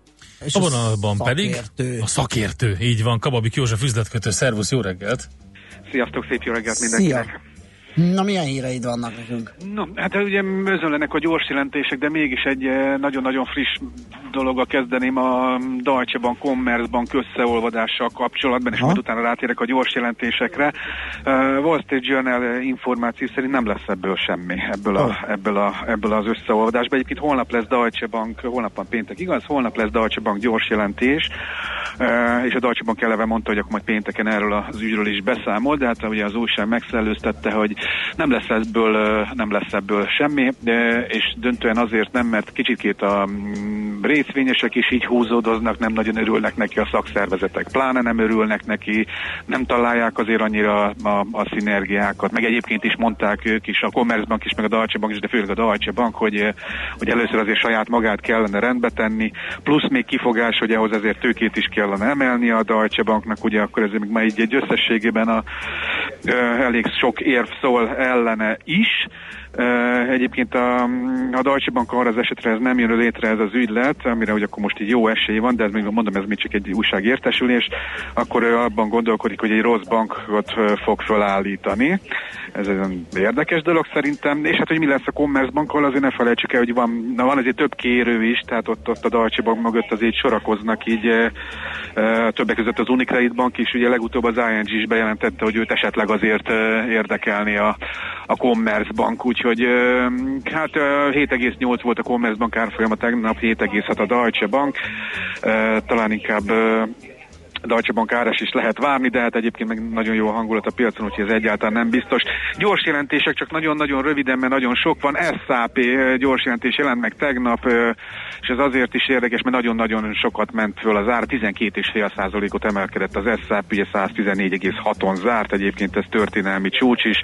És A vonalban pedig szakértő. a szakértő, így van, Kababik József üzletkötő, szervusz, jó reggelt! Sziasztok, szép jó reggelt Szia! Na, milyen híreid vannak nekünk? No, hát ugye özönlenek a gyors jelentések, de mégis egy eh, nagyon-nagyon friss dologgal kezdeném a Deutsche Bank, Commerzbank összeolvadással kapcsolatban, és Ha? majd utána rátérek a gyors jelentésekre. Uh, Wall Street Journal információ szerint nem lesz ebből semmi, ebből, a, Oh. ebből, a, ebből az összeolvadásból. Egyébként holnap lesz Deutsche Bank, holnap van péntek, igaz? Holnap lesz Deutsche Bank gyors jelentés, uh, és a Deutsche Bank eleve mondta, hogy akkor majd pénteken erről az ügyről is beszámol, de hát ugye az újság megszellőztette, hogy nem lesz ebből, nem lesz ebből semmi, és döntően azért nem, mert kicsikét a mm, részvényesek is így húzódoznak, nem nagyon örülnek neki a szakszervezetek, pláne nem örülnek neki, nem találják azért annyira a, a szinergiákat, meg egyébként is mondták ők is, a Commerzbank is, meg a Deutsche Bank is, de főleg a Deutsche Bank, hogy, hogy először azért saját magát kellene rendbe tenni, plusz még kifogás, hogy ahhoz ezért tőkét is kellene emelni a Deutsche Banknak, ugye akkor ez még már így egy összességében a, ö, elég sok érv szól ellene is. Egyébként a, a Deutsche Bank arra az esetre ez nem jön létre ez az ügylet, amire hogy akkor most így jó esély van, de ez még mondom, ez még csak egy újságértesülés, akkor ő abban gondolkodik, hogy egy rossz bankot fog felállítani. Ez egy érdekes dolog szerintem, és hát hogy mi lesz a Commerzbankkal, azért ne felejtsük el, hogy van, na, van azért több kérő is, tehát ott, ott a Deutsche Bank mögött azért sorakoznak így többek között az Unicredit Bank is, ugye legutóbb az ING is bejelentette, hogy őt esetleg azért érdekelni a, a Commerzbank, úgyhogy hát ö, 7,8 volt a Commerzbank árfolyama tegnap, 7,6 a Deutsche Bank, talán inkább Deutsche Bank áras is lehet várni, de hát egyébként meg nagyon jó a hangulat a piacon, úgyhogy ez egyáltalán nem biztos. Gyors jelentések, csak nagyon-nagyon röviden, mert nagyon sok van. SAP gyors jelentés jelent meg tegnap, és ez azért is érdekes, mert nagyon-nagyon sokat ment föl az ár, 12,5%-ot emelkedett az SAP, ugye 114,6-on zárt, egyébként ez történelmi csúcs is.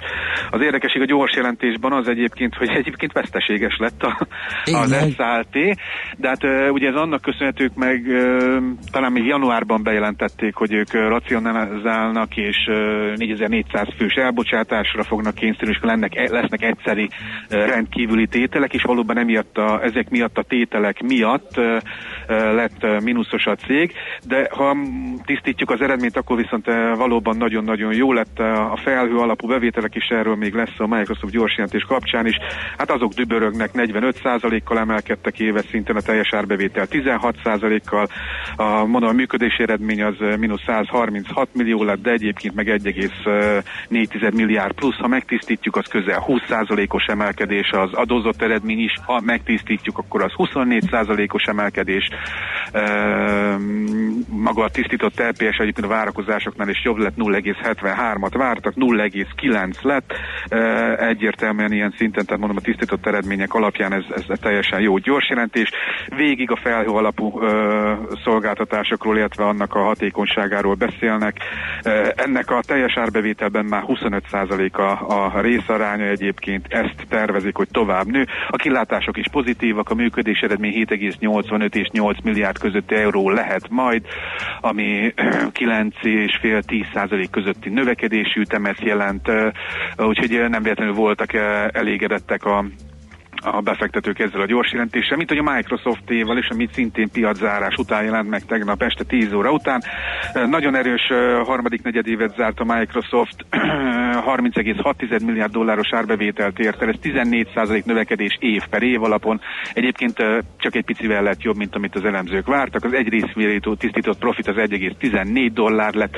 Az érdekesség a gyors jelentésben az egyébként, hogy egyébként veszteséges lett a, az SAP, de hát ugye ez annak köszönhetők meg, talán még januárban bejelentették, hogy ők racionalizálnak, és 4400 fős elbocsátásra fognak kényszerülni, és lennek, lesznek egyszeri rendkívüli tételek, és valóban emiatt a, ezek miatt a tételek miatt lett mínuszos a cég, de ha tisztítjuk az eredményt, akkor viszont valóban nagyon-nagyon jó lett a felhő alapú bevételek is, erről még lesz a Microsoft gyorsjelentés kapcsán is. Hát azok dübörögnek 45%-kal emelkedtek éves szinten, a teljes árbevétel 16%-kal, a, mondom, a működési eredmény az mínusz 136 millió lett, de egyébként meg 1,4 milliárd plusz, ha megtisztítjuk, az közel 20%-os emelkedés, az adózott eredmény is, ha megtisztítjuk, akkor az 24%-os emelkedés. Maga a tisztított LPS egyébként a várakozásoknál is jobb lett, 0,73-at vártak, 0,9 lett, egyértelműen ilyen szinten, tehát mondom a tisztított eredmények alapján ez, ez teljesen jó gyors jelentés. Végig a felhő alapú szolgáltatásokról, illetve annak a hatékonyságáról beszélnek. Ennek a teljes árbevételben már 25% a, a részaránya egyébként, ezt tervezik, hogy tovább nő. A kilátások is pozitívak, a működés eredmény 7,85 és 8 milliárd közötti euró lehet majd, ami 9,5-10% közötti növekedésű ütemet jelent, úgyhogy nem véletlenül voltak elégedettek a a befektetők ezzel a gyors jelentéssel, mint hogy a Microsoft-éval és amit szintén piaczárás után jelent meg tegnap este 10 óra után. Nagyon erős harmadik negyedévet zárt a Microsoft, 30,6 milliárd dolláros árbevételt ért el, ez 14% növekedés év per év alapon. Egyébként csak egy picivel lett jobb, mint amit az elemzők vártak. Az egy részvérító tisztított profit az 1,14 dollár lett,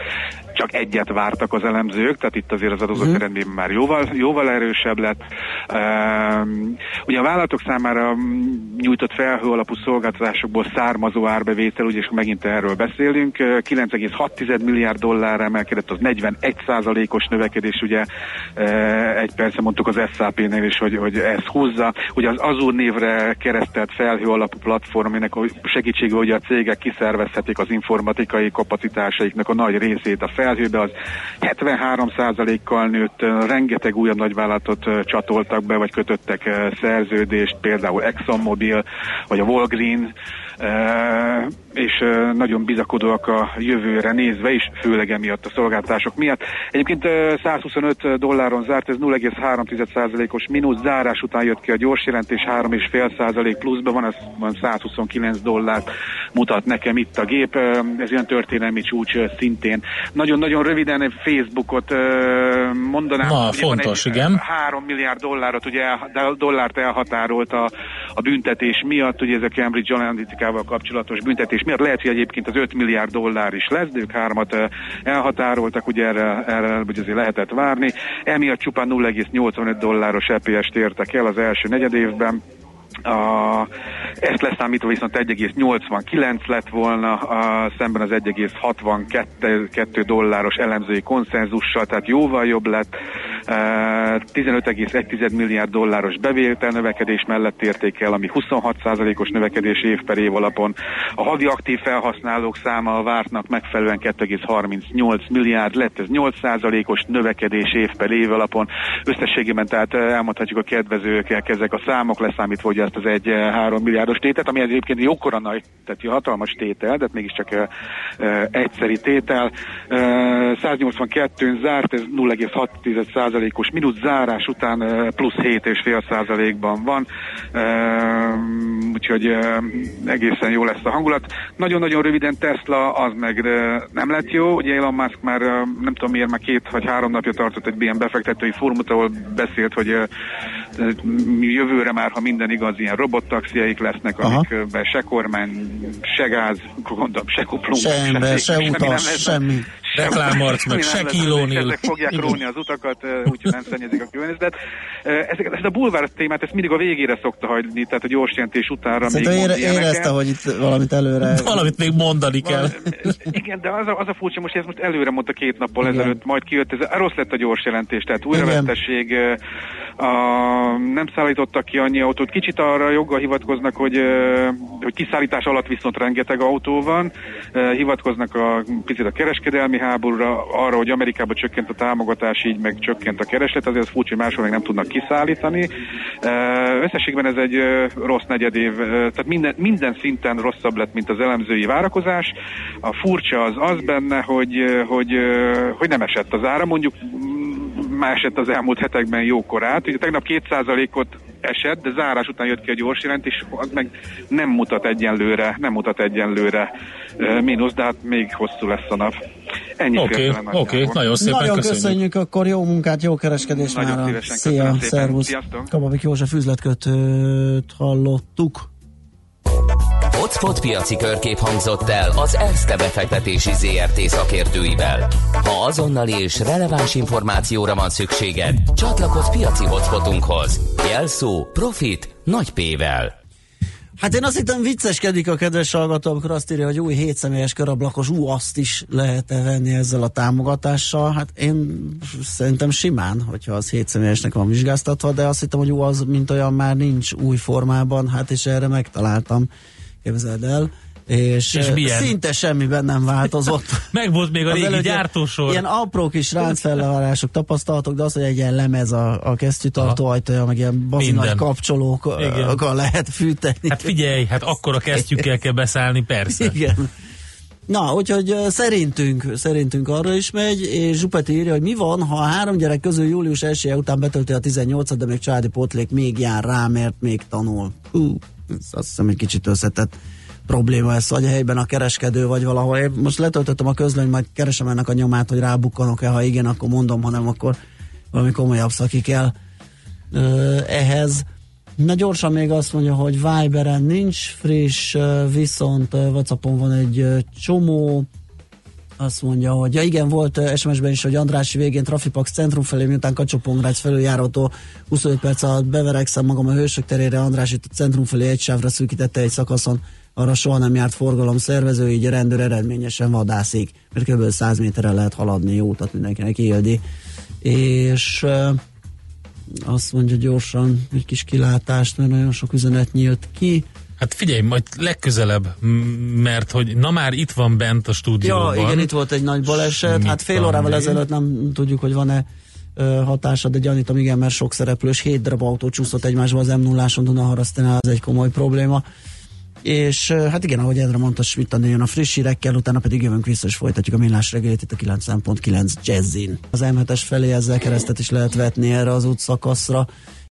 csak egyet vártak az elemzők, tehát itt azért az adózott uh-huh. eredmény már jóval, jóval erősebb lett. Um, ugye a vállalatok számára nyújtott felhő alapú szolgáltatásokból származó árbevétel, ugye és megint erről beszélünk, 9,6 milliárd dollár emelkedett, az 41 os növekedés, ugye egy persze mondtuk az SAP-nél is, hogy, hogy ez húzza. Ugye az Azure névre keresztelt felhő alapú platform, aminek segítségével hogy a cégek kiszervezhetik az informatikai kapacitásaiknak a nagy részét a felhőbe, az 73%-kal nőtt, rengeteg újabb nagyvállalatot csatoltak be, vagy kötöttek szerződést, például ExxonMobil, vagy a Walgreen, és nagyon bizakodóak a jövőre nézve is, főleg emiatt a szolgáltatások miatt. Egyébként 125 dolláron zárt, ez 0,3%-os mínusz, zárás után jött ki a gyors jelentés, 3,5% pluszban van, ez van 129 dollárt mutat nekem itt a gép, ez ilyen történelmi csúcs szintén. Nagyon-nagyon röviden Facebookot mondanám. Na, fontos, egy, igen. 3 milliárd dollárt, ugye, dollárt elhatárolt a, a büntetés miatt, ugye ez a Cambridge Analytica-val kapcsolatos büntetés miatt. Lehet, hogy egyébként az 5 milliárd dollár is lesz, de ők hármat elhatároltak, ugye erre, erre hogy azért lehetett várni. Emiatt csupán 0,85 dolláros EPS-t értek el az első negyedévben a, ezt leszámítva viszont 1,89 lett volna, a, szemben az 1,62 dolláros elemzői konszenzussal, tehát jóval jobb lett. 15,1 milliárd dolláros bevétel növekedés mellett értékel, ami 26%-os növekedés év per év alapon. A havi aktív felhasználók száma a vártnak megfelelően 2,38 milliárd lett, ez 8%-os növekedés év per év alapon. Összességében tehát elmondhatjuk a kedvezőkkel ezek a számok leszámítva, hogy ezt az egy 3 milliárdos tétet, ami egyébként jókora nagy, tehát hatalmas tétel, de mégiscsak uh, uh, egyszeri tétel. Uh, 182-n zárt, ez 0,6 százalékos mínusz zárás után plusz 7,5 százalékban van, úgyhogy egészen jó lesz a hangulat. Nagyon-nagyon röviden Tesla az meg nem lett jó, ugye Elon Musk már nem tudom miért, már két vagy három napja tartott egy ilyen befektetői fórumot, ahol beszélt, hogy jövőre már, ha minden igaz, ilyen robottaxiaik lesznek, amikben se kormány, se gáz, gondolom, se kuplunk, se ember, se, se utas, semmi Reklámarc, meg és O'Neal. Ezek fogják róni az utakat, úgyhogy nem szennyezik a környezetet. Ezeket, ezt a bulvár témát, ezt mindig a végére szokta hagyni, tehát a gyors jelentés utánra még Szerintem mond ére, érezte, hogy itt valamit előre... Valamit még mondani kell. Igen, de az a, az a furcsa, most ez most előre mondta két nappal Igen. ezelőtt, majd kijött, ez rossz lett a gyors jelentés, tehát újravezetesség, ö, a, nem szállítottak ki annyi autót. Kicsit arra joggal hivatkoznak, hogy, hogy kiszállítás alatt viszont rengeteg autó van. Hivatkoznak a picit a kereskedelmi háborúra, arra, hogy Amerikában csökkent a támogatás, így meg csökkent a kereslet, azért az furcsa, hogy máshol meg nem tudnak kiszállítani. Összességben ez egy rossz negyedév, tehát minden, minden szinten rosszabb lett, mint az elemzői várakozás. A furcsa az az benne, hogy, hogy, hogy nem esett az ára, mondjuk már esett az elmúlt hetekben jókorát. Ugye tegnap 2%-ot esett, de zárás után jött ki a gyors jelentés, az meg nem mutat egyenlőre, nem mutat egyenlőre ö, mínusz, de hát még hosszú lesz a nap. Ennyi Oké, oké, nagyjából. nagyon szépen Nagyon köszönjük. köszönjük, akkor jó munkát, jó kereskedést Nagyon már. Szia, szervusz. Sziasztok. Kababik József üzletkötőt hallottuk. Hotspot piaci körkép hangzott el az ESZTE befektetési ZRT szakértőivel. Ha azonnali és releváns információra van szükséged, csatlakozz piaci hotspotunkhoz. Jelszó Profit nagy P-vel. Hát én azt hittem vicceskedik a kedves hallgató, amikor azt írja, hogy új 7 személyes karablakos, ú, azt is lehet-e venni ezzel a támogatással. Hát én szerintem simán, hogyha az 7 személyesnek van vizsgáztatva, de azt hittem, hogy ú, az mint olyan már nincs új formában, hát és erre megtaláltam, képzeld el. És, És milyen? szinte semmiben nem változott. Meg volt még a régi előtt gyártósor. Ilyen apró kis ráncfellevarások tapasztalatok, de az, hogy egy ilyen lemez a, a kesztyűtartó ajtaja, meg ilyen bazi nagy kapcsolókkal lehet fűteni. Hát figyelj, hát akkor a kesztyűkkel kell beszállni, persze. Igen. Na, úgyhogy szerintünk, szerintünk arra is megy, és Zsupeti írja, hogy mi van, ha a három gyerek közül július 1 után betölti a 18 de még családi pótlék még jár rá, mert még tanul. Hú, azt hiszem egy kicsit összetett probléma ez, vagy helyben a kereskedő, vagy valahol. Én most letöltöttem a közlöny, majd keresem ennek a nyomát, hogy rábukkanok-e, ha igen, akkor mondom, ha nem, akkor valami komolyabb szaki ö, ehhez. Na gyorsan még azt mondja, hogy Viberen nincs friss, viszont Whatsappon van egy csomó, azt mondja, hogy ja igen, volt SMS-ben is, hogy Andrási végén Trafipax centrum felé, miután kacsó felüljárótól 25 perc alatt beverekszem magam a Hősök terére, Andrási centrum felé egy sávra szűkítette egy szakaszon, arra soha nem járt forgalom szervező, így a rendőr eredményesen vadászik, mert kb. 100 méterre lehet haladni, jó utat mindenkinek éldi. És azt mondja gyorsan egy kis kilátást, mert nagyon sok üzenet nyílt ki. Hát figyelj, majd legközelebb, mert hogy na már itt van bent a Ja, stúdióban. igen, itt volt egy nagy baleset. Mit Hát fél órával ezelőtt nem tudjuk, hogy van-e hatása, de gyanítom igen, mert sok szereplős, hét darab autó csúszott egymásba az m 0 Dunaharasztinál, ez egy komoly probléma. És hát igen, ahogy Edre mondta, Schmidt jön a friss hírekkel, utána pedig jövünk vissza, és folytatjuk a millás reggelit itt a 9.9 Jazzin. Az M7-es felé ezzel keresztet is lehet vetni erre az útszakaszra,